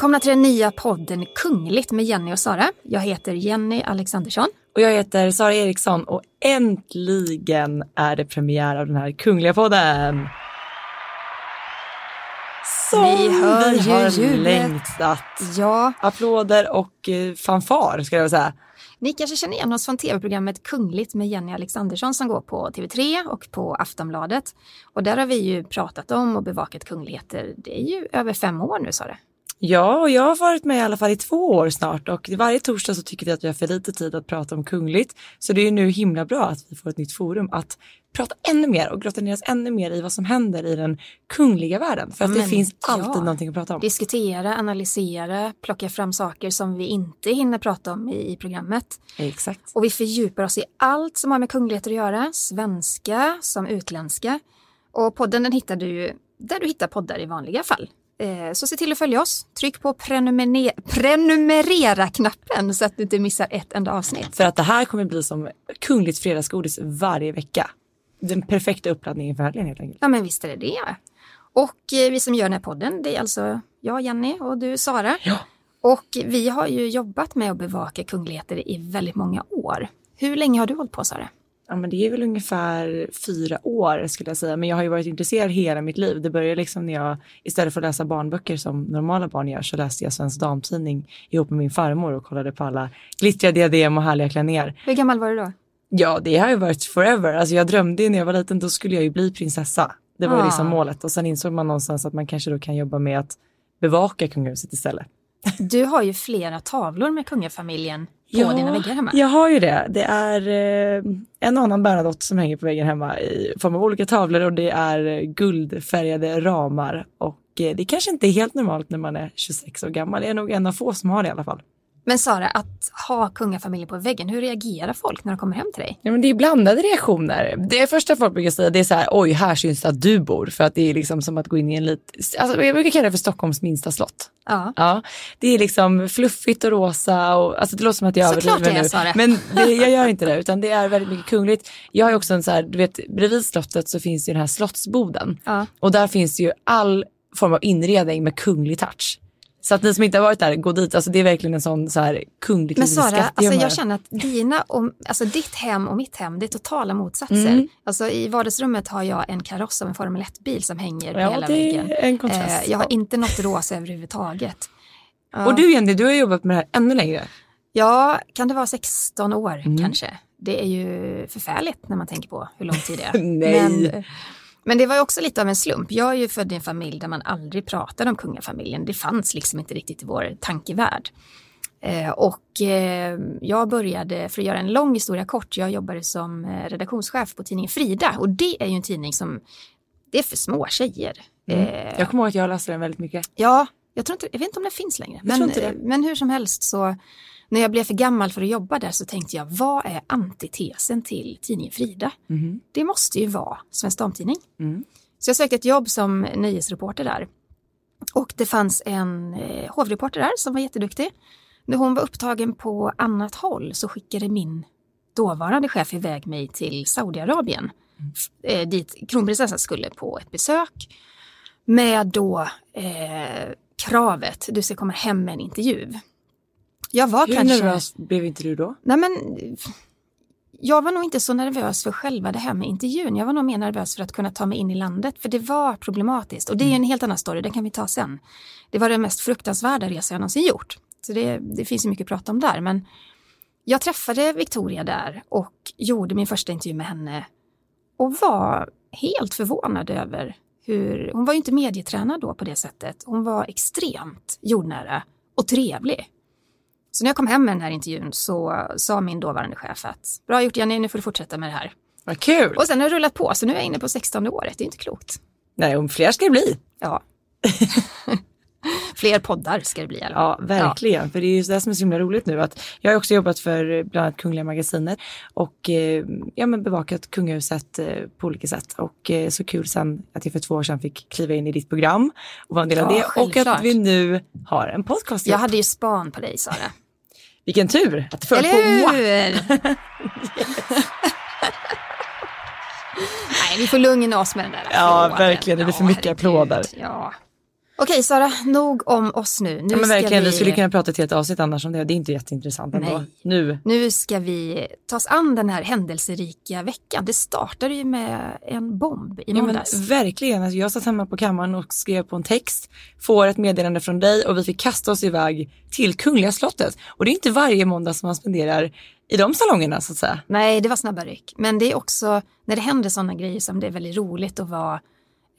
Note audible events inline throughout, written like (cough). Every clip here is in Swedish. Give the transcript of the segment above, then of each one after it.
Välkomna till den nya podden Kungligt med Jenny och Sara. Jag heter Jenny Alexandersson. Och jag heter Sara Eriksson och äntligen är det premiär av den här kungliga podden. Som Vi hör vi har ljudet. längtat. Ja, Applåder och eh, fanfar ska jag säga. ni kanske känner igen oss från tv-programmet Kungligt med Jenny Alexandersson som går på TV3 och på Aftonbladet. Och där har vi ju pratat om och bevakat kungligheter. Det är ju över fem år nu, Sara. Ja, och jag har varit med i alla fall i två år snart och varje torsdag så tycker vi att vi har för lite tid att prata om kungligt. Så det är nu himla bra att vi får ett nytt forum att prata ännu mer och grotta ner oss ännu mer i vad som händer i den kungliga världen. För att det Men finns ja. alltid någonting att prata om. Diskutera, analysera, plocka fram saker som vi inte hinner prata om i, i programmet. Exakt. Och vi fördjupar oss i allt som har med kungligheter att göra, svenska som utländska. Och podden den hittar du ju där du hittar poddar i vanliga fall. Eh, Så se till att följa oss. Tryck på prenumer- prenumerera-knappen så att du inte missar ett enda avsnitt. För att det här kommer bli som kungligt fredagsgodis varje vecka. Den perfekta uppladdningen för helgen helt enkelt. Ja men visst är det det. Och eh, vi som gör den här podden, det är alltså jag, Jenny och du, Sara. Ja. Och vi har ju jobbat med att bevaka kungligheter i väldigt många år. Hur länge har du hållit på, Sara? Ja men det är väl ungefär fyra år skulle jag säga. Men jag har ju varit intresserad hela mitt liv. Det började liksom när jag istället för att läsa barnböcker som normala barn gör så läste jag Svensk Damtidning ihop med min farmor och kollade på alla glittriga diadem och härliga klänningar. Hur gammal var du då? Ja det har ju varit forever. Alltså jag drömde ju när jag var liten då skulle jag ju bli prinsessa. Det var ju Ah. liksom målet och sen insåg man någonstans att man kanske då kan jobba med att bevaka kungahuset istället. Du har ju flera tavlor med kungafamiljen på dina väggar hemma. Jag har ju det. Det är eh, en och annan Bernadotte som hänger på väggen hemma i form av olika tavlor och det är eh, guldfärgade ramar. Och eh, det kanske inte är helt normalt när man är 26 år gammal. Jag är nog en av få som har det i alla fall. Men Sara, att ha kungafamiljen på väggen, hur reagerar folk när de kommer hem till dig? Ja, men det är blandade reaktioner. Det första folk brukar säga det är så här, oj här syns det att du bor. För att det är liksom som att gå in i en lit, alltså, jag brukar kalla det för Stockholms minsta slott. Ja. Ja, det är liksom fluffigt och rosa och alltså det låter som att jag Såklart överdriver nu. Sara. Men det, jag gör inte det utan det är väldigt mycket kungligt. Jag har också en så här, du vet bredvid slottet så finns ju den här slottsboden Ja. och där finns ju all form av inredning med kunglig touch. Så att ni som inte har varit där, gå dit. Alltså det är verkligen en sån så här kungligt Men Sara, alltså jag känner att dina och, alltså ditt hem och mitt hem, det är totala motsatser. Mm. Alltså i vardagsrummet har jag en kaross av en Formel 1-bil som hänger på Ja, hela det väggen. är en kontrast. Eh, jag har inte något rosa överhuvudtaget. Ja. Och du Jenny, du har jobbat med det här ännu längre. Ja, kan det vara 16 år Mm. kanske? Det är ju förfärligt när man tänker på hur lång tid det är. (laughs) Nej. Men, men det var ju också lite av en slump. Jag är ju född i en familj där man aldrig pratade om kungafamiljen. Det fanns liksom inte riktigt i vår tankevärld. Eh, och eh, jag började, för att göra en lång historia kort, jag jobbade som eh, redaktionschef på tidningen Frida. Och det är ju en tidning som, det är för små tjejer. Eh, Jag kommer ihåg att jag läste den väldigt mycket. Ja, jag, tror inte, jag vet inte om det finns längre. Men, men hur som helst så när jag blev för gammal för att jobba där så tänkte jag vad är antitesen till tidningen Frida? Mhm. Det måste ju vara Svensk Damtidning. Mm. Så jag sökte ett jobb som nöjesreporter där. Och det fanns en eh, hovreporter där som var jätteduktig. När hon var upptagen på annat håll så skickade min dåvarande chef iväg mig till Saudiarabien. F- Eh, dit kronprinsessan skulle på ett besök. Med då eh, kravet, du ska komma hem med en intervju. Jag var Hur kanske... nervös blev inte du då? Nej men, jag var nog inte så nervös för själva det här med intervjun. Jag var nog mer nervös för att kunna ta mig in i landet, för det var problematiskt. Och det är en helt annan story, den kan vi ta sen. Det var den mest fruktansvärda resa jag någonsin gjort. Så det, det finns ju mycket att prata om där. Men jag träffade Victoria där och gjorde min första intervju med henne och var helt förvånad över hur, hon var ju inte medietränad då på det sättet. Hon var extremt jordnära och trevlig. Så när jag kom hem med den här intervjun så sa min dåvarande chef att bra gjort Jenny, nu får du fortsätta med det här. Vad kul! Och sen har det rullat på, så nu är jag inne på 16 året, det är inte klokt. Nej, om fler ska det bli. Ja. (laughs) Fler poddar ska det bli fall. Ja, verkligen. För det är ju det som är så himla roligt nu. Att jag har också jobbat för bland annat Kungliga Magasinet och eh, ja, men bevakat kungahuset eh, på olika sätt. Och eh, så kul sen att jag för två år sedan fick kliva in i ditt program och vara en del av Ja, det. Och självklart. att vi nu har en podcast Jag hade ju span på dig Sara. (laughs) Vilken tur att det föll på Eller hur? (laughs) Nej, vi får lugna oss med den där Ja, applåden. verkligen. Det blir för mycket herregud. applåder. Ja. Okej Sara, nog om oss nu. nu ja, men verkligen, vi... vi skulle kunna prata ett helt avsnitt annars om det. Det är inte jätteintressant ändå. Nu. Nu ska vi ta oss an den här händelserika veckan. Det startade ju med en bomb i Ja, men måndags. verkligen. Alltså, jag satt hemma på kammaren och skrev på en text, får ett meddelande från dig och vi fick kasta oss iväg till Kungliga slottet. Och det är inte varje måndag som man spenderar i de salongerna så att säga. Nej, det var snabba ryck. Men det är också när det händer sådana grejer som det är väldigt roligt att vara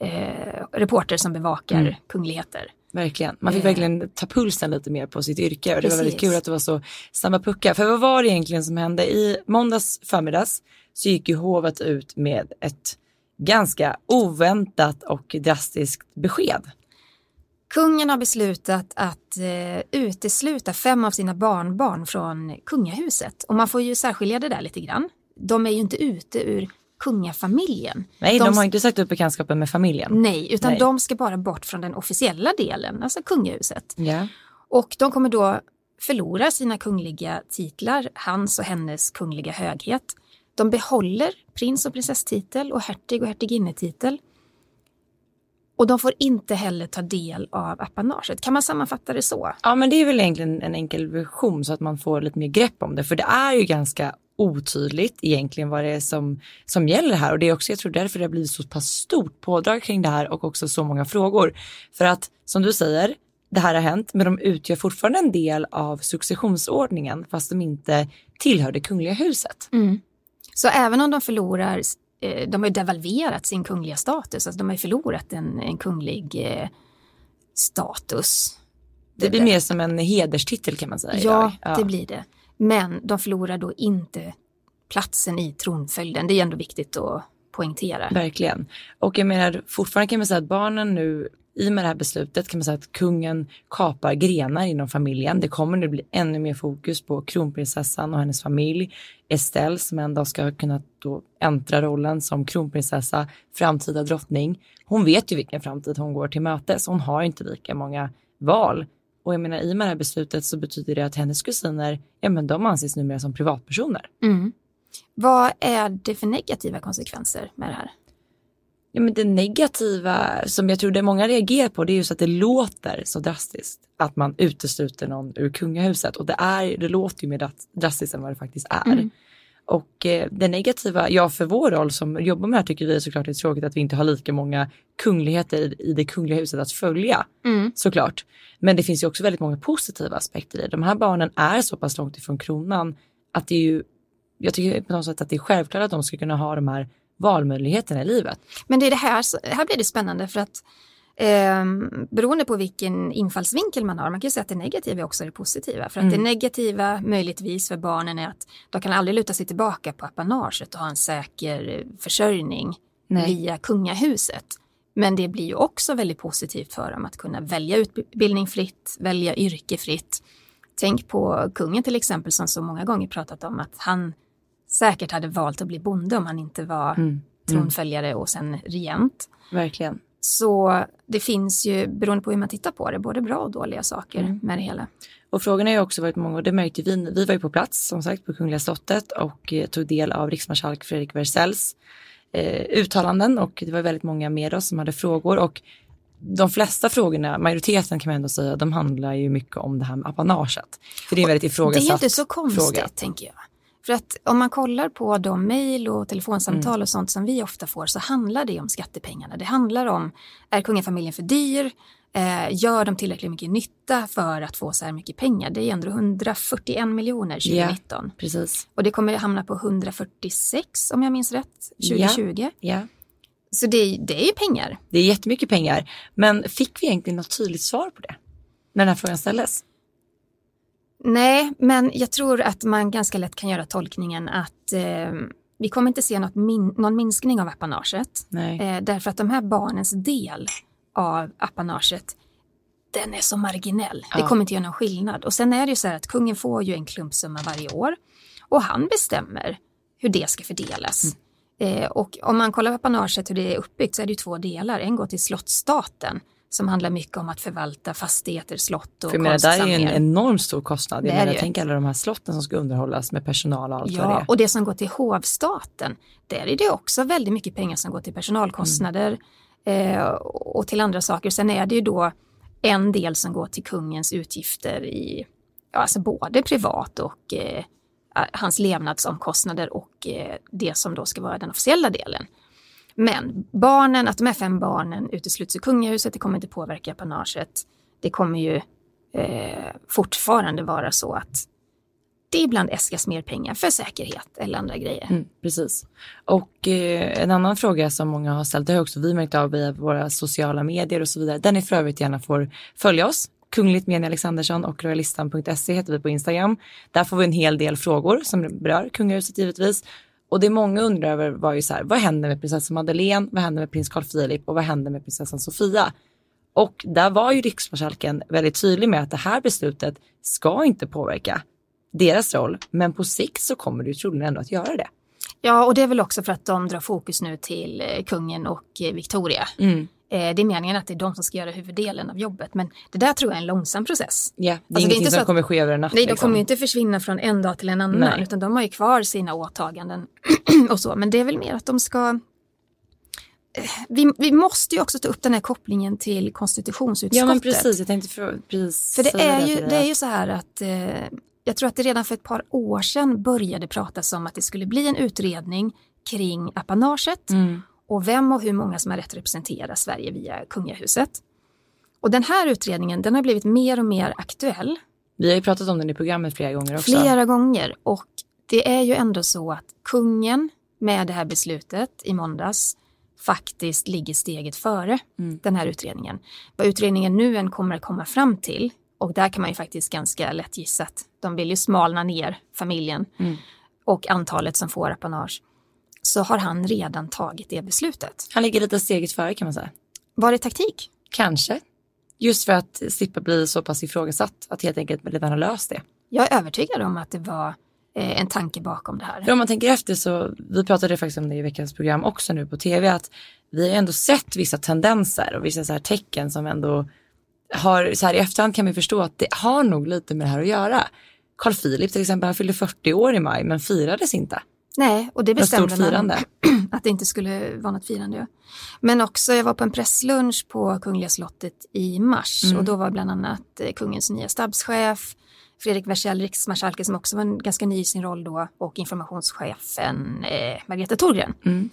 eh, reporter som bevakar Mm. kungligheter. Verkligen. Man fick Eh. verkligen ta pulsen lite mer på sitt yrke och det var väldigt Precis. kul att det var så snabba puckar. För vad var det egentligen som hände? I måndags förmiddags så gick ju hovet ut med ett ganska oväntat och drastiskt besked. Kungen har beslutat att eh, utesluta fem av sina barnbarn från kungahuset. Och man får ju särskilja det där lite grann. De är ju inte ute ur kungafamiljen. Nej, de, De- har inte sagt upp bekantskapen med familjen. Nej, utan Nej. de ska bara bort från den officiella delen, alltså kungahuset. Ja. Och de kommer då förlora sina kungliga titlar, hans och hennes kungliga höghet. De behåller prins och prinsesstitel och hertig och hertiginnetitel. Och de får inte heller ta del av apanaget. Kan man sammanfatta det så? ja, men det är väl egentligen en enkel version så att man får lite mer grepp om det. För det är ju ganska otydligt egentligen vad det är som, som gäller här. Och det är också, jag tror därför det har blivit så pass stort pådrag kring det här och också så många frågor. För att som du säger, det här har hänt, men de utgör fortfarande en del av successionsordningen fast de inte tillhör det kungliga huset. Så även om de förlorar, eh, de har ju devalverat sin kungliga status, alltså de har ju förlorat en, en kunglig eh, status. Det blir mer som en hederstitel kan man säga Ja, idag. det blir det. Men de förlorar då inte platsen i tronföljden. Det är ändå viktigt att poängtera. Verkligen. Och jag menar fortfarande kan man säga att barnen nu i och med det här beslutet kan man säga att kungen kapar grenar inom familjen. Det kommer nu bli ännu mer fokus på kronprinsessan och hennes familj. Estelle som en dag ska kunna då äntra rollen som kronprinsessa, framtida drottning. Hon vet ju vilken framtid hon går till mötes. Hon har inte lika många val. Och jag menar i och med det här beslutet så betyder det att hennes kusiner, ja men de anses numera som privatpersoner. Mm. Vad är det för negativa konsekvenser med det här? Ja, men det negativa som jag tror det många reagerar på det är just att det låter så drastiskt att man utesluter någon ur kungahuset och det, är, det låter ju mer dras- drastiskt än vad det faktiskt är. Mm. Och eh, det negativa, ja för vår roll som jobbar med det här tycker vi såklart det är tråkigt att vi inte har lika många kungligheter i, i det kungliga huset att följa Mm. såklart. Men det finns ju också väldigt många positiva aspekter i det. De här barnen är så pass långt ifrån kronan att det är ju, jag tycker på något sätt att det är självklart att de ska kunna ha de här valmöjligheterna i livet. Men det är det här, här blir det spännande för att eh, beroende på vilken infallsvinkel man har, man kan ju säga att det negativa är också det positiva. För att Mm. det negativa möjligtvis för barnen är att de kan aldrig luta sig tillbaka på apanaget och ha en säker eh, försörjning Nej. via kungahuset. Men det blir ju också väldigt positivt för dem att kunna välja utbildning fritt, välja yrke fritt. Tänk på kungen till exempel som så många gånger pratat om att han säkert hade valt att bli bonde om han inte var Mm. tronföljare och sen regent. Verkligen. Så det finns ju, beroende på hur man tittar på det, både bra och dåliga saker Mm. med det hela. Och frågorna har ju också varit många det märkte vi. Vi var ju på plats som sagt på Kungliga slottet och eh, tog del av riksmarskalk Fredrik Wersells eh, uttalanden och det var väldigt många med oss som hade frågor och de flesta frågorna, majoriteten kan man ändå säga, de handlar ju mycket om det här med apanaget. För det är väldigt Det ifrågasatt är inte så konstigt, fråga. tänker jag. För att om man kollar på de mejl och telefonsamtal Mm. och sånt som vi ofta får så handlar det om skattepengarna. Det handlar om, är kungafamiljen för dyr? Eh, gör de tillräckligt mycket nytta för att få så här mycket pengar? Det är ändå 141 miljoner 2019. Precis. Och det kommer hamna på 146 om jag minns rätt 2020. Ja, Så det, det är pengar. det är jättemycket pengar. Men fick vi egentligen något tydligt svar på det? När den här frågan ställdes? Nej, men jag tror att man ganska lätt kan göra tolkningen att eh, vi kommer inte se något min- någon minskning av apanaget. Eh, därför att de här barnens del av apanaget, den är så marginell. Det Ja. kommer inte göra någon skillnad. Och sen är det ju så här att kungen får ju en klumpsumma varje år och han bestämmer hur det ska fördelas. Eh, och om man kollar på apanaget hur det är uppbyggt så är det ju två delar. En går till slottsstaten som handlar mycket om att förvalta fastigheter, slott och För jag menar, där är ju en konstsamlingar. enormt stor kostnad. Det Jag menar, det tänk alla de här slotten som ska underhållas med personal och allt vad det Ja, är. och det som går till hovstaten, där är det också väldigt mycket pengar som går till personalkostnader Mm. eh, och till andra saker. Sen är det ju då en del som går till kungens utgifter i, ja, alltså både privat och eh, hans levnadsomkostnader och eh, det som då ska vara den officiella delen. Men barnen, att de här fem barnen utesluts ur kungahuset, det kommer inte påverka apanaget. Det kommer ju eh, fortfarande vara så att det ibland äskas mer pengar för säkerhet eller andra grejer. Mm, precis. Och eh, en annan fråga som många har ställt, det har också vi märkt av via våra sociala medier och så vidare, där ni för övrigt gärna får följa oss. Kungligt med Alexandersson och royalistan.se heter vi på Instagram. Där får vi en hel del frågor som berör kungahuset givetvis. Och det många undrar över var ju så här, vad händer med prinsessan Madeleine, vad händer med prins Carl Philip och vad händer med prinsessan Sofia? Och där var ju riksmarskalken väldigt tydlig med att det här beslutet ska inte påverka deras roll, men på sikt så kommer det ju troligen ändå att göra det. Ja, och det är väl också för att de drar fokus nu till eh, kungen och eh, Victoria. Mm. Eh, det är meningen att det är de som ska göra huvuddelen av jobbet, men det där tror jag är en långsam process. Ja, det är alltså, ingenting det är inte som att, kommer ske över en natt. Nej, de liksom. kommer inte försvinna från en dag till en annan, nej. utan de har ju kvar sina åtaganden (clears throat) och så. Men det är väl mer att de ska vi, vi måste ju också ta upp den här kopplingen till konstitutionsutskottet. Ja men precis, jag tänkte för, precis För det är, ju, det är ju så här att eh, jag tror att det redan för ett par år sedan började pratas om att det skulle bli en utredning kring apanaget mm. Och vem och hur många som har rätt representera Sverige via kungahuset. Och den här utredningen den har blivit mer och mer aktuell. Vi har ju pratat om den i programmet flera gånger också. Flera gånger och det är ju ändå så att kungen med det här beslutet i måndags faktiskt ligger steget före mm. den här utredningen. Vad utredningen nu än kommer att komma fram till och där kan man ju faktiskt ganska lätt gissa att de vill ju smalna ner familjen mm. och antalet som får apanage. Så har han redan tagit det beslutet. Han ligger lite steget före kan man säga. Var det taktik? Kanske. Just för att slippa bli så pass ifrågasatt, att helt enkelt redan ha löst det. Jag är övertygad om att det var eh, en tanke bakom det här. Om man tänker efter så, vi pratade faktiskt om det i veckans program också nu på tv, att vi har ändå sett vissa tendenser och vissa så tecken som ändå har, så här i efterhand kan vi förstå att det har nog lite med det här att göra. Carl Philip till exempel, han fyllde 40 år i maj men firades inte. Nej, och det bestämde man (clears throat) att det inte skulle vara något firande. Ja. Men också, jag var på en presslunch på Kungliga slottet i mars mm. och då var bland annat eh, kungens nya stabschef, Fredrik Wersäll, riksmarskalken som också var ganska ny i sin roll då och informationschefen eh, Margareta Thorgren. Mm.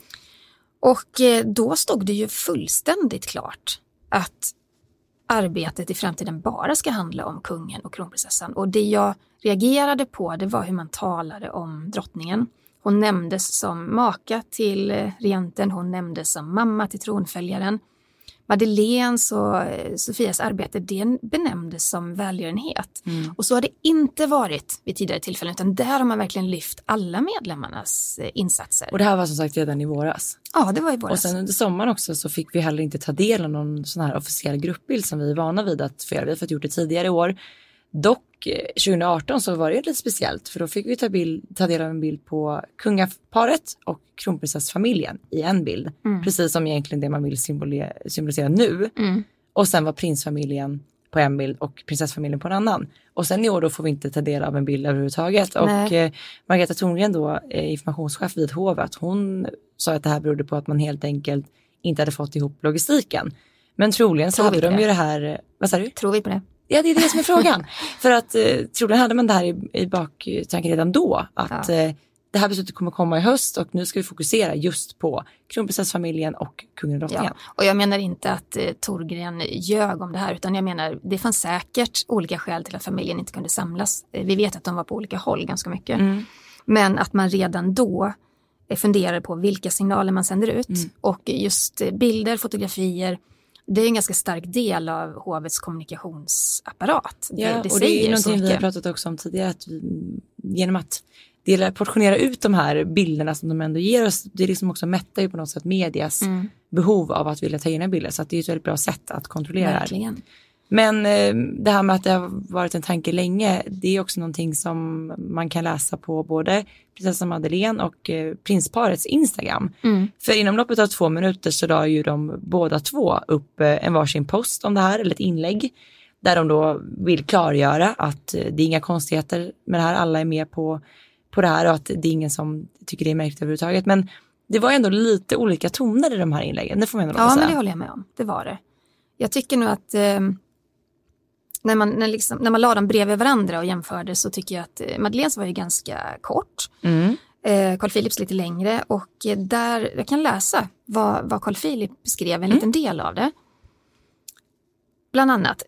Och eh, då stod det ju fullständigt klart att arbetet i framtiden bara ska handla om kungen och kronprinsessan. Och det jag reagerade på det var hur man talade om drottningen. Hon nämndes som maka till eh, regenten, hon nämndes som mamma till tronföljaren. Madeleines och eh, Sofias arbete det benämndes som välgörenhet. Mm. Och så har det inte varit vid tidigare tillfällen utan där har man verkligen lyft alla medlemmarnas eh, insatser. Och det här var som sagt redan i våras? Ja, det var i våras. Och sen under sommaren också så fick vi heller inte ta del av någon sån här officiell gruppbild som vi är vana vid att få göra. Vi har fått gjort det tidigare i år. Dock 2018 eh, så var det lite speciellt för då fick vi ta, bild, ta del av en bild på kungaparet och kronprinsessfamiljen i en bild. Mm. Precis som egentligen det man vill symbolisera nu. Mm. Och sen var prinsfamiljen på en bild och prinsessfamiljen på en annan. Och sen i år då får vi inte ta del av en bild överhuvudtaget. Nej. Och eh, Margareta Thorngren då, eh, informationschef vid hovet, hon sa att det här berodde på att man helt enkelt inte hade fått ihop logistiken. Men troligen så hade de ju det här, vad sa du? Tror vi på det? Ja, det är det som är frågan. (laughs) För att eh, troligen hade man det här i, i baktanken redan då. Att ja. eh, det här beslutet kommer komma i höst och nu ska vi fokusera just på kronprinsessfamiljen och kungen och drottningen. Ja, och jag menar inte att eh, Torgren ljög om det här utan jag menar det fanns säkert olika skäl till att familjen inte kunde samlas. Eh, vi vet att de var på olika håll ganska mycket. Mm. Men att man redan då eh, funderar på vilka signaler man sänder ut mm. och just eh, bilder, fotografier det är en ganska stark del av hovets kommunikationsapparat. Ja, det, det och det är någonting vi har pratat också om tidigare, att vi, genom att dela, portionera ut de här bilderna som de ändå ger oss, det liksom också mättar ju på något sätt medias mm. behov av att vilja ta egna bilder, så att det är ett väldigt bra sätt att kontrollera. Verkligen. Men eh, det här med att det har varit en tanke länge, det är också någonting som man kan läsa på både prinsessan Madeleine och eh, prinsparets Instagram. Mm. För inom loppet av två minuter så la ju de båda två upp eh, en varsin post om det här, eller ett inlägg, där de då vill klargöra att det är inga konstigheter med det här, alla är med på, på det här och att det är ingen som tycker det är märkligt överhuvudtaget. Men det var ändå lite olika toner i de här inläggen, det får man ändå Ja, säga. men det håller jag med om, det var det. Jag tycker nog att eh när man, när, liksom, när man la dem bredvid varandra och jämförde så tycker jag att eh, Madeleines var ju ganska kort. Mm. Eh, Carl Philips lite längre och eh, där, jag kan läsa vad, vad Carl Philip skrev, en liten del av det. Bland annat,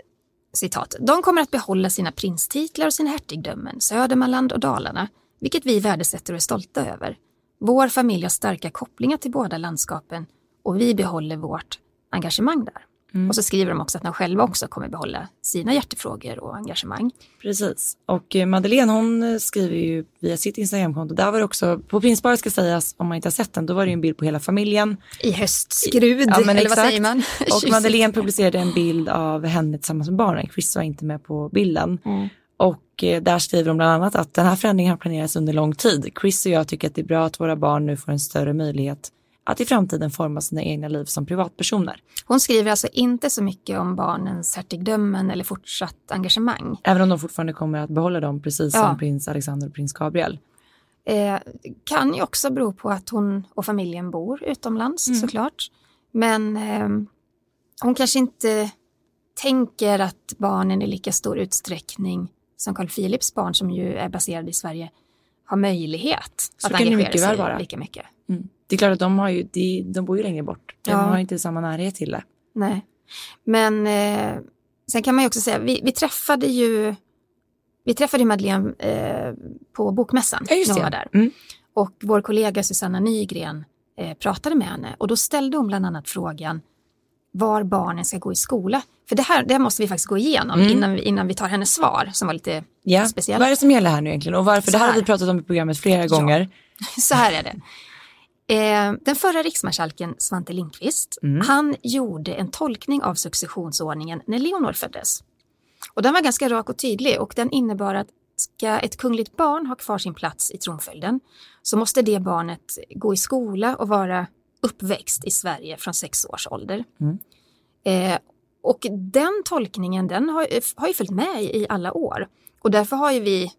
citat, de kommer att behålla sina prinstitlar och sina hertigdömen, Södermanland och Dalarna, vilket vi värdesätter och är stolta över. Vår familj har starka kopplingar till båda landskapen och vi behåller vårt engagemang där. Mm. Och så skriver de också att de själva också kommer behålla sina hjärtefrågor och engagemang. Precis. Och eh, Madeleine hon eh, skriver ju via sitt Instagramkonto, där var det också, på prinsparet ska sägas, om man inte har sett den, då var det ju en bild på hela familjen. I höstskrud, Ja, men eller vad exakt. säger man? (laughs) Och Madeleine publicerade en bild av henne tillsammans med barnen, Chris var inte med på bilden. Mm. Och eh, där skriver de bland annat att den här förändringen har planerats under lång tid. Chris och jag tycker att det är bra att våra barn nu får en större möjlighet att i framtiden forma sina egna liv som privatpersoner. Hon skriver alltså inte så mycket om barnens hertigdömen eller fortsatt engagemang. Även om de fortfarande kommer att behålla dem precis Ja. som prins Alexander och prins Gabriel. Eh, kan ju också bero på att hon och familjen bor utomlands Mm. såklart. Men eh, hon kanske inte tänker att barnen i lika stor utsträckning som Carl Philips barn som ju är baserade i Sverige har möjlighet Så att engagera sig vara. lika mycket. Mm. Det är klart att de, har ju, de, de bor ju längre bort. De Ja. har inte samma närhet till det. Nej. Men eh, sen kan man ju också säga, vi, vi träffade ju vi träffade Madeleine eh, på bokmässan Ja, när hon var där. Mm. Och vår kollega Susanna Nygren eh, pratade med henne och då ställde hon bland annat frågan var barnen ska gå i skola. För det här, det här måste vi faktiskt gå igenom Mm. innan, vi, innan vi tar hennes svar som var lite Ja. speciellt. Vad är det som gäller här nu egentligen? Och varför? Det här har vi pratat om i programmet flera gånger. (laughs) Så här är det. Eh, den förra riksmarskalken Svante Lindqvist, Mm. han gjorde en tolkning av successionsordningen när Leonor föddes. Och den var ganska rak och tydlig och den innebar att ska ett kungligt barn ha kvar sin plats i tronföljden så måste det barnet gå i skola och vara uppväxt i Sverige från sex års ålder. Mm. Eh, och den tolkningen den har, har ju följt med i, alla år. Och därför har ju vi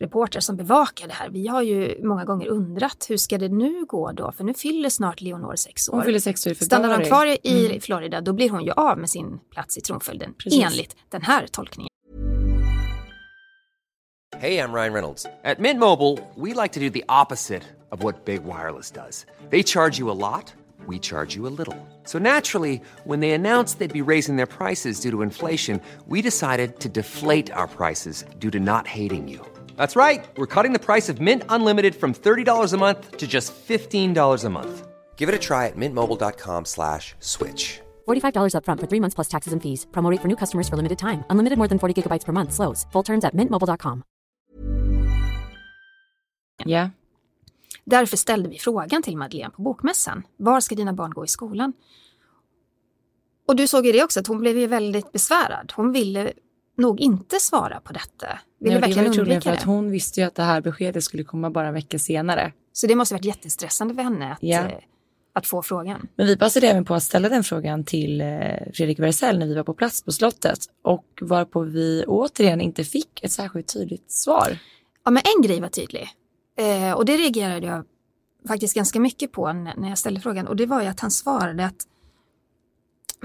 reportrar som bevakar det här, vi har ju många gånger undrat hur ska det nu gå då? För nu fyller snart Leonor sex år. Hon fyller sex år i. Stannar hon kvar i Mm. Florida då blir hon ju av med sin plats i tronföljden Precis. enligt den här tolkningen. Hey, I'm Ryan Reynolds. At Mint Mobile, we like to do the opposite of what Big Wireless does. They charge you a lot, we charge you a little. So naturally, when they announced they'd be raising their prices due to inflation, we decided to deflate our prices due to not hating you. That's right. We're cutting the price of Mint Unlimited from $30 a month to just $15 a month. Give it a try at mintmobile.com slash switch. $45 upfront for three months plus taxes and fees. Promo rate for new customers for limited time. Unlimited more than 40 gigabytes per month. Slows. Full terms at mintmobile.com. Ja. Därför ställde vi frågan till Madeleine på bokmässan. Var ska dina barn gå i skolan? Och du såg ju det också, att hon blev ju väldigt besvärad. Hon ville nog inte svara på detta. Ville Nej, det var verkligen ju troligen undvika för att det. hon visste ju att det här beskedet skulle komma bara en vecka senare. Så det måste ha varit jättestressande för henne att, eh, att få frågan. Men vi passade även på att ställa den frågan till eh, Fredrik Wersäll när vi var på plats på slottet och varpå vi återigen inte fick ett särskilt tydligt svar. Ja, men en grej var tydlig. Eh, och det reagerade jag faktiskt ganska mycket på när, jag ställde frågan. Och det var ju att han svarade att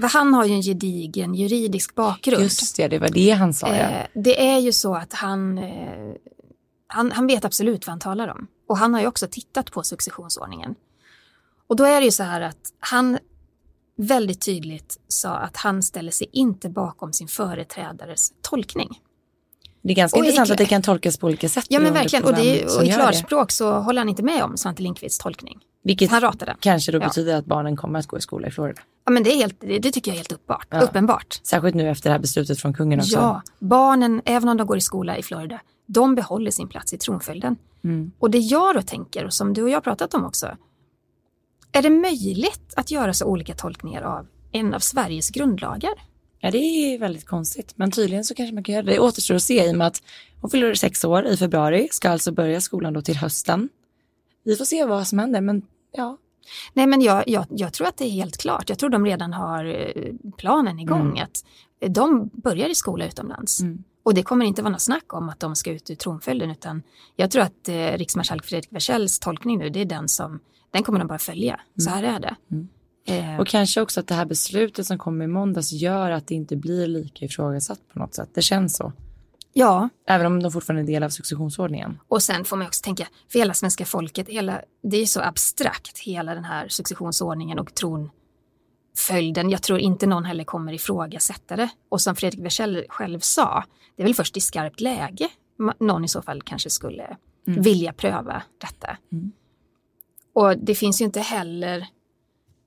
han har ju en gedigen juridisk bakgrund. Just det, det var det han sa ja. Eh, det är ju så att han, eh, han, han vet absolut vad han talar om. Och han har ju också tittat på successionsordningen. Och då är det ju så här att han väldigt tydligt sa att han ställer sig inte bakom sin företrädares tolkning. Det är ganska och intressant att det kan tolkas på olika sätt. Ja men verkligen, och, det, och i gör det. klarspråk så håller han inte med om Svante Lindqvists tolkning. Vilket Han ratar den. kanske då Ja. betyder att barnen kommer att gå i skola i Florida. Ja men det, är helt, det, det tycker jag är helt uppenbart. Ja. uppenbart. Särskilt nu efter det här beslutet från kungen också. Ja, barnen, även om de går i skola i Florida, de behåller sin plats i tronföljden. Mm. Och det jag då tänker, och som du och jag pratat om också, är det möjligt att göra så olika tolkningar av en av Sveriges grundlagar? Ja, det är väldigt konstigt. Men tydligen så kanske man kan göra det. Det återstår att se i och med att hon fyller sex år i februari, ska alltså börja skolan då till hösten. Vi får se vad som händer, men ja. Nej men jag, jag, jag tror att det är helt klart. Jag tror de redan har eh, planen igång. Mm. Att eh, de börjar i skola utomlands. Mm. Och det kommer inte vara något snack om att de ska ut ur tronföljden utan jag tror att eh, riksmarskalk Fredrik Wersells tolkning nu det är den som den kommer de bara följa. Så här är det. Mm. Eh, Och kanske också att det här beslutet som kom i måndags gör att det inte blir lika ifrågasatt på något sätt. Det känns så. ja, Även om de fortfarande är en del av successionsordningen. och sen får man också tänka, för hela svenska folket, hela, det är så abstrakt, hela den här successionsordningen och tronföljden. Jag tror inte någon heller kommer ifrågasätta det. Och som Fredrik Wersäll själv sa, det är väl först i skarpt läge någon i så fall kanske skulle vilja pröva detta. Och det finns ju inte heller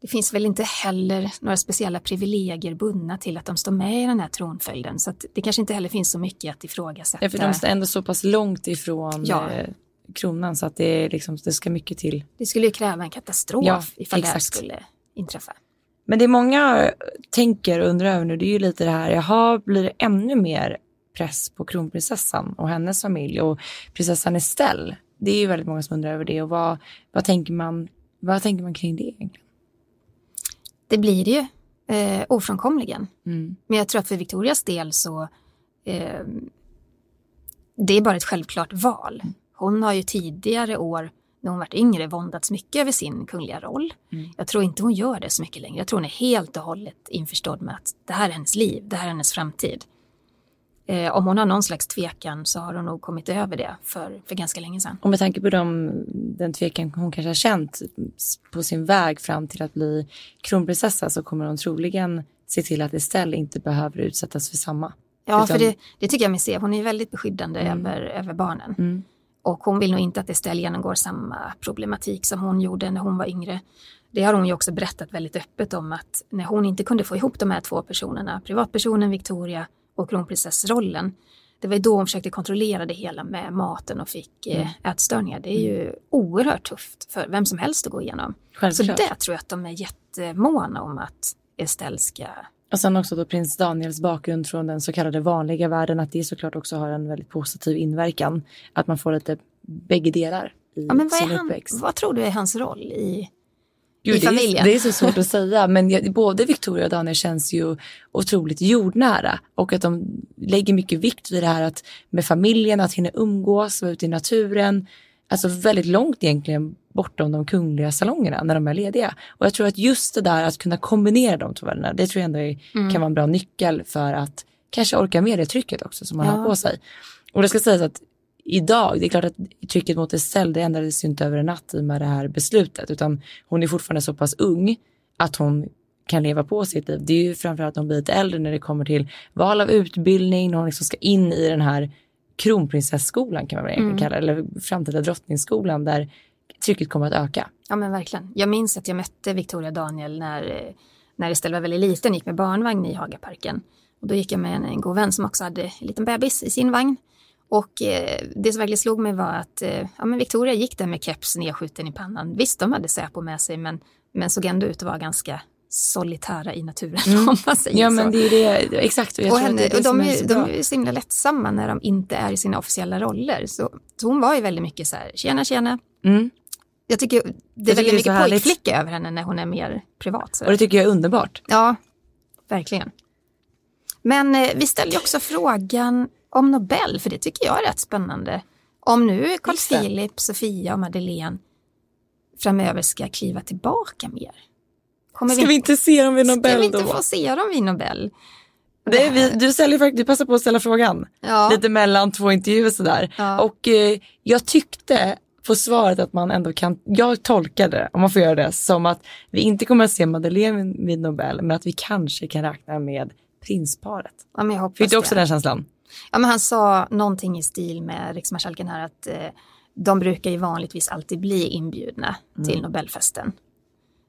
det finns väl inte heller några speciella privilegier bundna till att de står med i den här tronföljden. Så det kanske inte heller finns så mycket att ifrågasätta. Ja, för de är ändå så pass långt ifrån Ja. eh, kronan så att det, är liksom, det ska mycket till. Det skulle ju kräva en katastrof Ja, ifall det här exakt. skulle inträffa. Men det många tänker och undrar över nu det är ju lite det här, jaha blir det ännu mer press på kronprinsessan och hennes familj och prinsessan Estelle? Det är ju väldigt många som undrar över det och vad, vad, tänker, man, vad tänker man kring det egentligen? Det blir det ju eh, ofrånkomligen. Mm. Men jag tror att för Victorias del så eh, det är bara ett självklart val. Hon har ju tidigare år när hon varit yngre våndats mycket över sin kungliga roll. Jag tror inte hon gör det så mycket längre. Jag tror hon är helt och hållet införstådd med att det här är hennes liv, det här är hennes framtid. Eh, om hon har någon slags tvekan så har hon nog kommit över det för, för ganska länge sedan. Och med tanke på de, den tvekan hon kanske har känt på sin väg fram till att bli kronprinsessa så kommer hon troligen se till att Estelle inte behöver utsättas för samma. Ja, Utan- för det, det tycker jag mig se. Hon är väldigt beskyddande över, över barnen. Mm. Och hon vill nog inte att Estelle genomgår samma problematik som hon gjorde när hon var yngre. Det har hon ju också berättat väldigt öppet om att när hon inte kunde få ihop de här två personerna, privatpersonen Victoria och kronprinsessrollen, det var ju då hon försökte kontrollera det hela med maten och fick eh, ätstörningar. Det är ju oerhört tufft för vem som helst att gå igenom. Så Självklart. det tror jag att de är jättemåna om att Estelle ska Och sen också då prins Daniels bakgrund från den så kallade vanliga världen, att det såklart också har en väldigt positiv inverkan. Att man får lite bägge delar i Ja, men vad, sin är han, uppväxt. vad tror du är hans roll i... Gud, i det är- familjen? Det är så svårt att (laughs) säga, men jag, både Victoria och Daniel känns ju otroligt jordnära och att de lägger mycket vikt vid det här att med familjen, att hinna umgås, vara ute i naturen. Alltså väldigt långt egentligen bortom de kungliga salongerna när de är lediga. Och jag tror att just det där att kunna kombinera de två världarna, det tror jag ändå är, kan vara en bra nyckel för att kanske orka med det trycket också som man Ja. har på sig. Och det ska sägas att idag, det är klart att trycket mot Estelle det ändrades ju inte över en natt i med det här beslutet utan hon är fortfarande så pass ung att hon kan leva på sitt liv. Det är ju framförallt när hon blir lite äldre när det kommer till val av utbildning, när hon liksom ska in i den här kronprinsesskolan kan man väl egentligen kalla det, eller framtida drottningsskolan där trycket kommer att öka. Ja men verkligen. Jag minns att jag mötte Victoria Daniel när, när Estelle var väldigt liten, gick med barnvagn i Hagaparken. Och då gick jag med en, en god vän som också hade en liten bebis i sin vagn. Och eh, det som verkligen slog mig var att eh, ja, men Victoria gick där med keps nedskjuten i pannan. Visst, de hade Säpo med sig men, men såg ändå ut att vara ganska solitära i naturen (laughs) om man säger Ja så. men det är det, exakt. Och jag och henne, det är det och de, är är, de är ju så himla lättsamma när de inte är i sina officiella roller. Så, så hon var ju väldigt mycket så här, tjena tjena. Mm. Jag tycker det är väldigt mycket pojkflicka över henne när hon är mer privat. Så. Och det tycker jag är underbart. Ja, verkligen. Men eh, vi ställde också frågan om Nobel, för det tycker jag är rätt spännande. Om nu Carl. Philip, Sofia och Madeleine framöver ska kliva tillbaka mer. Kommer Ska vi inte se dem vid ska Nobel vi inte då? få se dem vid Nobel? Det är vi, du, ställer, faktiskt- du passar på att ställa frågan. Ja. Lite mellan två intervjuer sådär. Ja. Och eh, jag tyckte på svaret att man ändå kan, jag tolkade det, om man får göra det, som att vi inte kommer att se Madeleine vid Nobel, men att vi kanske kan räkna med prinsparet. Ja, men jag hoppas Fick du också det. den känslan? Ja, men han sa någonting i stil med riksmarskalken här att eh, de brukar ju vanligtvis alltid bli inbjudna till Nobelfesten.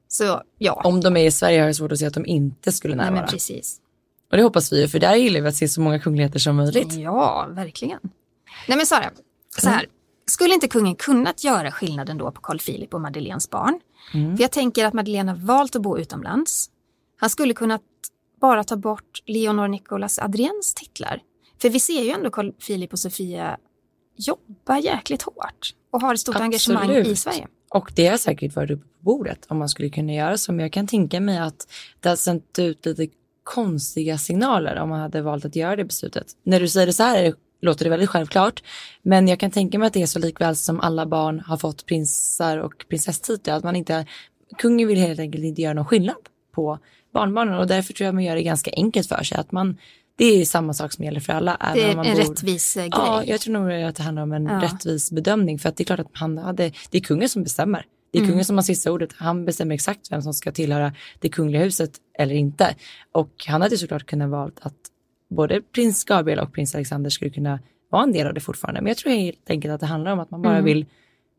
Så ja, Om de är i Sverige har jag svårt att se att de inte skulle nej, närvara. men precis. Och det hoppas vi ju, för där gillar vi att se så många kungligheter som möjligt. Ja, verkligen. Nej men Sara, så här. Skulle inte kungen kunnat göra skillnaden då på Carl Philip och Madeleines barn? För jag tänker att Madeleine har valt att bo utomlands. Han skulle kunnat bara ta bort Leonor Nicolas Adriens titlar. För vi ser ju ändå Carl Philip och Sofia jobba jäkligt hårt och har ett stort engagemang i Absolut. Sverige. Och det har säkert varit uppe på bordet om man skulle kunna göra så. Men jag kan tänka mig att det har sänt ut lite konstiga signaler om man hade valt att göra det beslutet. När du säger det så här låter det väldigt självklart. Men jag kan tänka mig att det är så likväl som alla barn har fått prinsar och prinsesstitlar. Att man inte kungen vill helt enkelt inte göra någon skillnad på barnbarnen och därför tror jag man gör det ganska enkelt för sig. Att man, det är samma sak som gäller för alla. Det är en bor- rättvis eh, grej. Ja, jag tror nog att det handlar om en Ja. rättvis bedömning. För att det är klart att han hade, det är kungen som bestämmer. Det är Mm. kungen som har sista ordet. Han bestämmer exakt vem som ska tillhöra det kungliga huset eller inte. Och han hade såklart kunnat valt att både prins Gabriel och prins Alexander skulle kunna vara en del av det fortfarande. Men jag tror helt enkelt att det handlar om att man bara Mm. vill,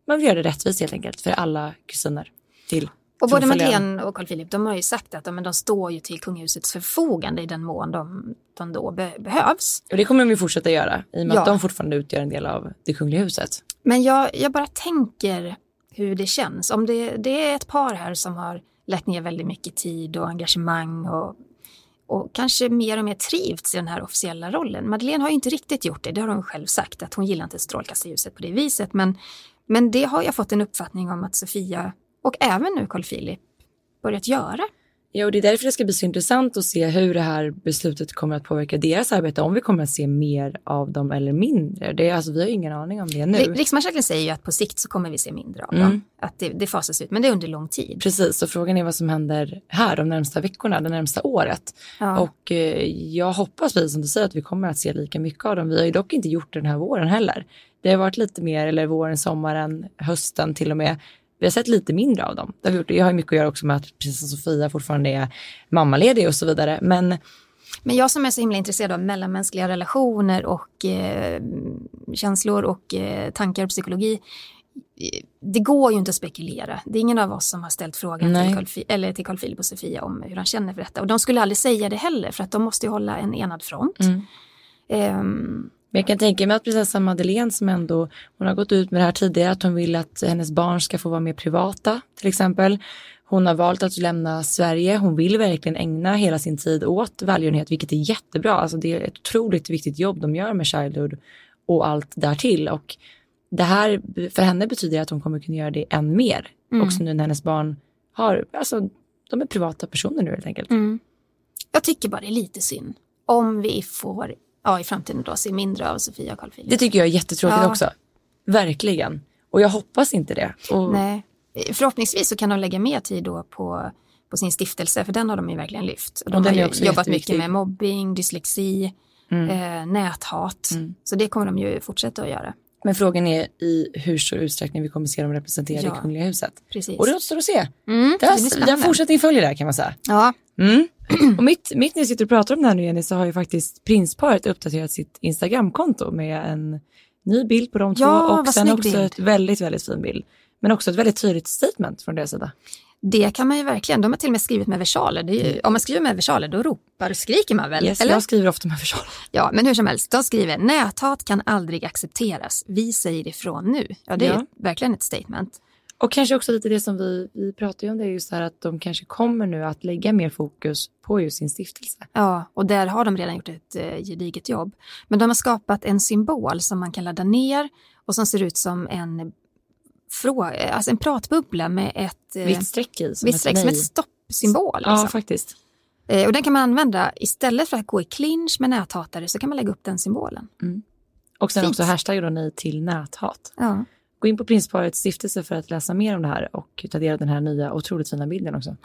man vill göra det rättvist helt enkelt för alla kusiner till Och både. Madeleine och Carl Philip de har ju sagt att men de står ju till kungahusets förfogande i den mån de, de då be, behövs. Och det kommer vi fortsätta göra i och med Ja. att de fortfarande utgör en del av det kungliga huset. Men jag, jag bara tänker hur det känns. Om det, det är ett par här som har lagt ner väldigt mycket tid och engagemang och, och kanske mer och mer trivts i den här officiella rollen. Madeleine har ju inte riktigt gjort det, det har hon själv sagt, att hon gillar inte strålkastarljuset på det viset. Men, men det har jag fått en uppfattning om att Sofia och även nu Carl Philip börjat göra. Ja, och det är därför det ska bli så intressant att se hur det här beslutet kommer att påverka deras arbete, om vi kommer att se mer av dem eller mindre. Det är, alltså, vi har ingen aning om det nu. Ri- Riksmarskalken säger ju att på sikt så kommer vi se mindre av Mm. dem. Att det, det fasas ut, men det är under lång tid. Precis, och frågan är vad som händer här de närmsta veckorna, det närmsta året. Ja. Och eh, jag hoppas, precis som du säger, att vi kommer att se lika mycket av dem. Vi har ju dock inte gjort det den här våren heller. Det har varit lite mer, eller våren, sommaren, hösten till och med. Vi har sett lite mindre av dem. Det har gjort. Det har mycket att göra också med att prinsessan Sofia fortfarande är mammaledig och så vidare. Men Men jag som är så himla intresserad av mellanmänskliga relationer och eh, känslor och eh, tankar och psykologi. eh, Det går ju inte att spekulera. Det är ingen av oss som har ställt frågan Nej. till Carl, eller till Carl Philip och Sofia om hur han känner för detta. Och de skulle aldrig säga det heller för att de måste ju hålla en enad front. Mm. Ehm, Men jag kan tänka mig att prinsessan Madeleine som ändå, hon har gått ut med det här tidigare, att hon vill att hennes barn ska få vara mer privata till exempel. Hon har valt att lämna Sverige. Hon vill verkligen ägna hela sin tid åt välgörenhet, vilket är jättebra. Alltså det är ett otroligt viktigt jobb de gör med Childhood och allt därtill. Och det här för henne betyder att hon kommer kunna göra det än mer. Också nu när hennes barn har, alltså de är privata personer nu helt enkelt. mm. Jag tycker bara det är lite synd om vi får, ja i framtiden då, se mindre av Sofia och Carl Philip. Det tycker jag är jättetråkigt Ja. också. Verkligen. Och jag hoppas inte det. Och, Nej. Förhoppningsvis så kan de lägga mer tid då på, på sin stiftelse, för den har de ju verkligen lyft. Och de Och har ju jobbat mycket med mobbing, dyslexi, eh, näthat. Mm. Så det kommer de ju fortsätta att göra. Men frågan är i hur stor utsträckning vi kommer se dem representerade Ja. i Kungliga huset. Precis. Och det återstår att se. Mm, Det det spännande. fortsättning följer där kan man säga. Ja, Mm. Och mitt, mitt när jag sitter och pratar om det här nu Jenny så har ju faktiskt prinsparet uppdaterat sitt Instagramkonto med en ny bild på de två Ja, och vad sen också bild. ett väldigt, väldigt fin bild. Men också ett väldigt tydligt statement från deras sida. det kan man ju verkligen. De har till och med skrivit med versaler. Är ju, om man skriver med versaler då ropar och skriker man väl? Mm. Yes, eller? jag skriver ofta med versaler. Ja, men hur som helst. De skriver näthat kan aldrig accepteras. Vi säger ifrån nu. Ja, det är Ja. ju verkligen ett statement. Och kanske också lite det som vi, vi pratar ju om det, är just det här att de kanske kommer nu att lägga mer fokus på just sin stiftelse. Ja, och där har de redan gjort ett eh, gediget jobb. Men de har skapat en symbol som man kan ladda ner och som ser ut som en, frå- alltså en pratbubbla med ett eh, Vitt streck i. Som vitt ett streck som nej. ett stoppsymbol. Ja, Liksom. faktiskt. Eh, och den kan man använda istället för att gå i clinch med näthatare så kan man lägga upp den symbolen. Och sen Fint. också hashtag då nej till näthat. Ja. Gå in på prinsparets stiftelse för att läsa mer om det här och ta del av den här nya otroligt fina bilden också.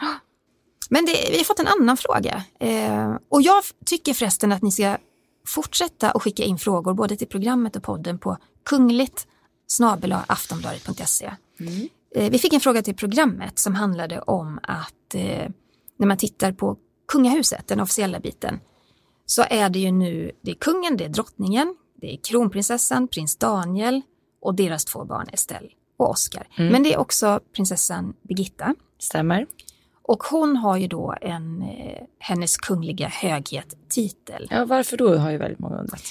Men det, vi har fått en annan fråga. Eh, och jag tycker förresten att ni ska fortsätta att skicka in frågor både till programmet och podden på kungligt aftonbladet.se. Eh, vi fick en fråga till programmet som handlade om att eh, när man tittar på kungahuset, den officiella biten, så är det ju nu, det är kungen, det är drottningen, det är kronprinsessan, prins Daniel och deras två barn Estelle och Oscar. Men det är också prinsessan Birgitta. Stämmer. Och hon har ju då en eh, hennes kungliga höghet-titel. Ja, varför då har ju väldigt många undrat.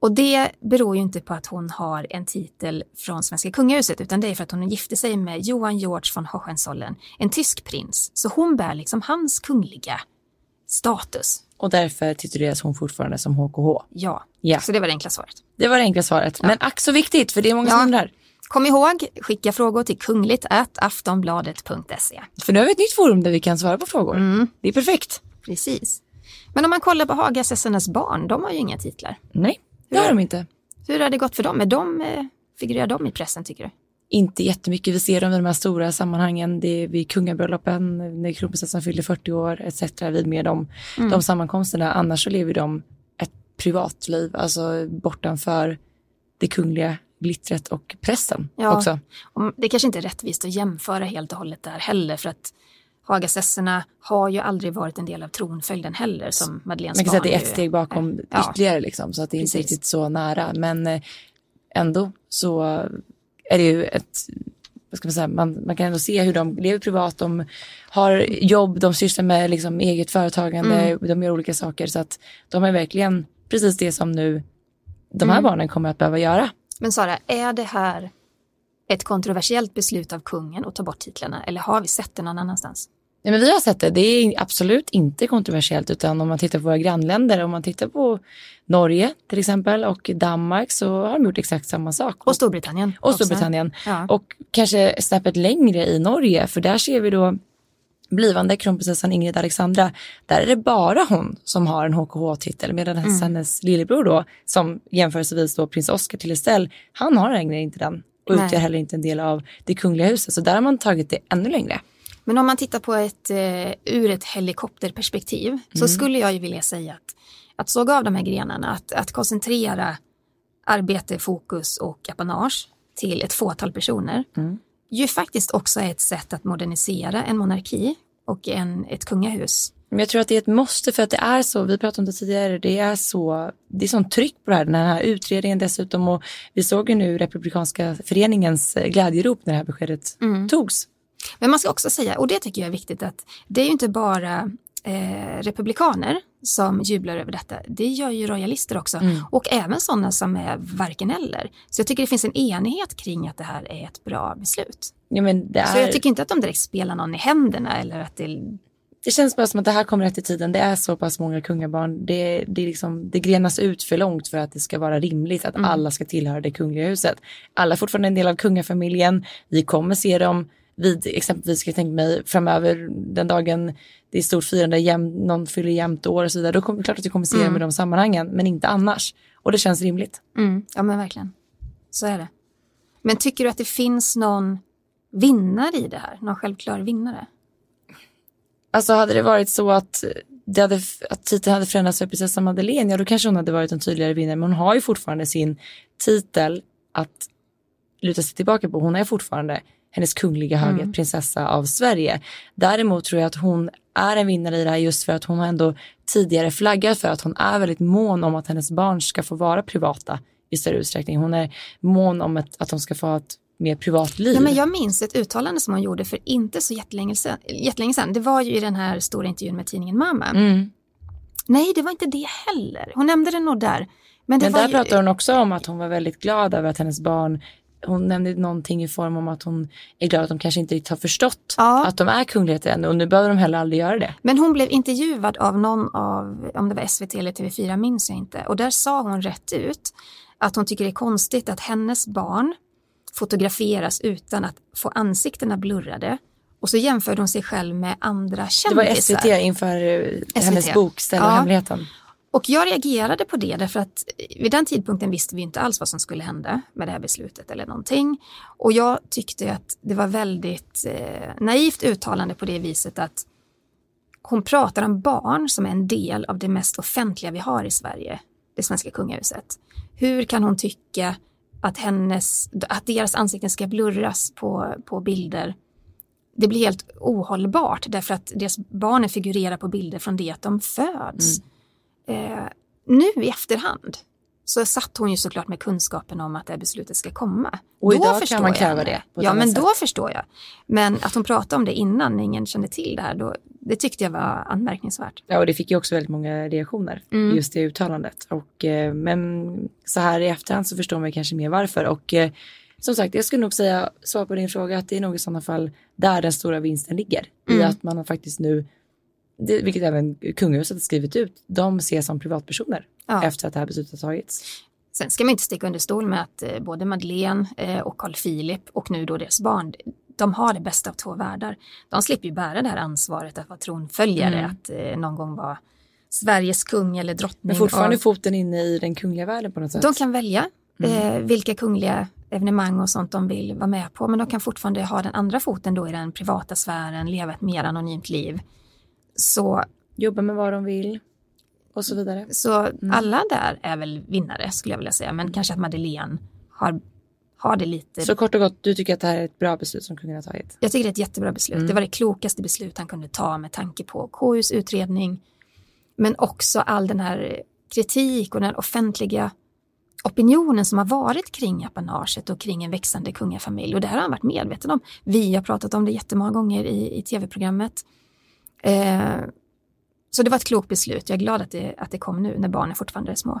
Och det beror ju inte på att hon har en titel från svenska kungahuset utan det är för att hon gifte sig med Johan George von Hohenzollern, en tysk prins. Så hon bär liksom hans kungliga status. Och därför tituleras hon fortfarande som HKH. Ja, Ja. så det var det enkla svaret. Det var det enkla svaret. Men ack så viktigt, för det är många som Ja. undrar. Kom ihåg, skicka frågor till kungligt aftonbladet.se. För nu har vi ett nytt forum där vi kan svara på frågor. Det är perfekt. Precis. Men om man kollar på Hagasessarnas barn, de har ju inga titlar. Nej, det har de inte. Hur har det gått för dem? Är de, eh, figurerar de i pressen tycker du? Inte jättemycket. Vi ser dem i de här stora sammanhangen. Det är vid kungabröllopen, när kronprinsessan fyller 40 år etc. Vid med de, Mm. de sammankomsterna. Annars så lever de ett privatliv, alltså bortanför det kungliga glittret och pressen Ja. också. Det kanske inte är rättvist att jämföra helt och hållet där heller för att Hagasesserna har ju aldrig varit en del av tronföljden heller som Madeleines Man kan säga att det är ett steg bakom Ja. ytterligare liksom, så att det är inte riktigt så nära. Men eh, ändå så är det ju ett, vad ska man säga, man, man kan ändå se hur de lever privat, de har jobb, de sysslar med liksom eget företagande, Mm. de gör olika saker så att de är verkligen precis det som nu de här Mm. barnen kommer att behöva göra. Men Sara, är det här ett kontroversiellt beslut av kungen att ta bort titlarna eller har vi sett det någon annanstans? Nej, men vi har sett det. Det är absolut inte kontroversiellt utan om man tittar på våra grannländer, om man tittar på Norge till exempel och Danmark så har de gjort exakt samma sak. Och Storbritannien. och också. Storbritannien. Ja. Och kanske snäppet längre i Norge för där ser vi då blivande kronprinsessan Ingrid Alexandra. Där är det bara hon som har en HKH-titel medan Mm. hennes lillebror då som jämförelsevis då prins Oscar till Estelle, han har längre inte den och Nej. utgör heller inte en del av det kungliga huset. Så där har man tagit det ännu längre. Men om man tittar på ett, eh, ur ett helikopterperspektiv så Mm. skulle jag ju vilja säga att, att såga av de här grenarna, att, att koncentrera arbete, fokus och apanage till ett fåtal personer Mm. ju faktiskt också är ett sätt att modernisera en monarki och en, ett kungahus. Men jag tror att det är ett måste för att det är så, vi pratade om det tidigare, det är så, det är sånt tryck på det här, den här utredningen dessutom och vi såg ju nu Republikanska föreningens eh, glädjerop när det här beskedet togs. Men man ska också säga, och det tycker jag är viktigt, att det är ju inte bara eh, republikaner som jublar över detta. Det gör ju royalister också. Mm. Och även sådana som är varken eller. Så jag tycker det finns en enighet kring att det här är ett bra beslut. Ja, men det, Så jag är, tycker inte att de direkt spelar någon i händerna eller att det... det känns bara som att det här kommer rätt i tiden, det är så pass många kungabarn, det, det, är liksom, det grenas ut för långt för att det ska vara rimligt att alla ska tillhöra det kungliga huset. Alla är fortfarande en del av kungafamiljen, vi kommer se dem vid exempelvis, ska jag tänka mig, framöver den dagen det är stort firande, jäm, någon fyller jämnt år och så vidare, då kommer det klart att vi kommer se dem i de sammanhangen, men inte annars. Och det känns rimligt. Mm, ja men verkligen. Så är det. Men tycker du att det finns någon vinnare i det här? Någon självklar vinnare? Alltså hade det varit så att, det hade, att titeln hade förändrats för prinsessan Madeleine, ja då kanske hon hade varit en tydligare vinnare. Men hon har ju fortfarande sin titel att luta sig tillbaka på. Hon är fortfarande hennes kungliga höghet prinsessa av Sverige. Däremot tror jag att hon är en vinnare i det här just för att hon har ändå tidigare flaggat för att hon är väldigt mån om att hennes barn ska få vara privata i större utsträckning. Hon är mån om att, att de ska få ha ett mer privat liv. Ja, men jag minns ett uttalande som hon gjorde för inte så jättelänge sedan. jättelänge sedan. Det var ju i den här stora intervjun med tidningen Mamma. Mm. Nej, det var inte det heller. Hon nämnde det nog där. Men, Men där ju... pratar hon också om att hon var väldigt glad över att hennes barn hon nämnde någonting i form om att hon är glad att de kanske inte riktigt har förstått Ja. att de är kungligheter ännu och nu behöver de heller aldrig göra det. Men hon blev intervjuad av någon av, om det var SVT eller TV4 minns jag inte. Och där sa hon rätt ut att hon tycker det är konstigt att hennes barn fotograferas utan att få ansiktena blurrade. Och så jämförde hon sig själv med andra Det var kändisar. SVT inför eh, hennes bok Ställ Ja. hemligheten. Och jag reagerade på det därför att vid den tidpunkten visste vi inte alls vad som skulle hända med det här beslutet eller någonting. Och jag tyckte att det var väldigt eh, naivt uttalande på det viset att hon pratar om barn som är en del av det mest offentliga vi har i Sverige, det svenska kungahuset. Hur kan hon tycka att, hennes, att deras ansikten ska blurras på, på bilder? Det blir helt ohållbart därför att deras barn figurerar på bilder från det att de föds. Mm. Eh, nu i efterhand så satt hon ju såklart med kunskapen om att det här beslutet ska komma. Och Då idag kan förstår man kräva det Ja, men då sätt. förstår jag. Men att hon pratade om det innan när ingen kände till det här, då, det tyckte jag var anmärkningsvärt. Ja, och det fick ju också väldigt många reaktioner, Mm. just det uttalandet. Och, eh, men så här i efterhand så förstår man kanske mer varför. Och eh, som sagt, jag skulle nog säga, svar på din fråga, att det är nog i sådana fall där den stora vinsten ligger. I Mm. att man faktiskt nu, det, vilket även kungahuset har skrivit ut, de ses som privatpersoner Ja. efter att det här beslutet har tagits. Sen ska man inte sticka under stol med att eh, både Madeleine eh, och Carl Philip och nu då deras barn, de har det bästa av två världar. De slipper ju bära det här ansvaret att vara tronföljare, Mm. att eh, någon gång vara Sveriges kung eller drottning. Men fortfarande av- foten inne i den kungliga världen på något sätt. De kan välja eh, vilka kungliga evenemang och sånt de vill vara med på. Men de kan fortfarande ha den andra foten då i den privata sfären, leva ett mer anonymt liv. Så, Jobba med vad de vill och så vidare. så alla där är väl vinnare skulle jag vilja säga. Men kanske att Madeleine har, har det lite Så kort och gott, du tycker att det här är ett bra beslut som kungen har tagit? Jag tycker det är ett jättebra beslut. Det var det klokaste beslut han kunde ta med tanke på KUs utredning. Men också all den här kritik och den offentliga opinionen som har varit kring apanaget och kring en växande kungafamilj. Och det här har han varit medveten om. Vi har pratat om det jättemånga gånger i, i tv-programmet. Eh, så det var ett klokt beslut. Jag är glad att det, att det kom nu när barnen fortfarande är små.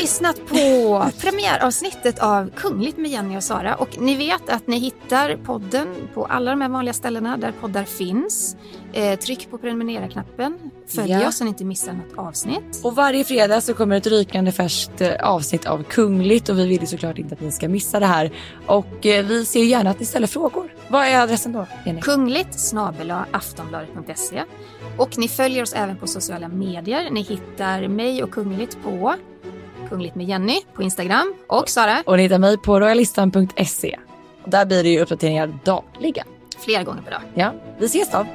Lyssnat på premiäravsnittet av Kungligt med Jenny och Sara och ni vet att ni hittar podden på alla de här vanliga ställena där poddar finns. Eh, tryck på prenumerera-knappen, följ Ja. oss så ni inte missar något avsnitt. Och varje fredag så kommer ett rykande färskt eh, avsnitt av Kungligt och vi vill såklart inte att ni ska missa det här. Och eh, vi ser gärna att ni ställer frågor. Vad är adressen då, Jenny? Kungligt snabel aftonbladet.se och ni följer oss även på sociala medier. Ni hittar mig och Kungligt på Kungligt med Jenny på Instagram och Sara Och ni hittar mig på royalistan.se. Där blir det ju uppdateringar dagligen. flera gånger per dag. Ja, vi ses då.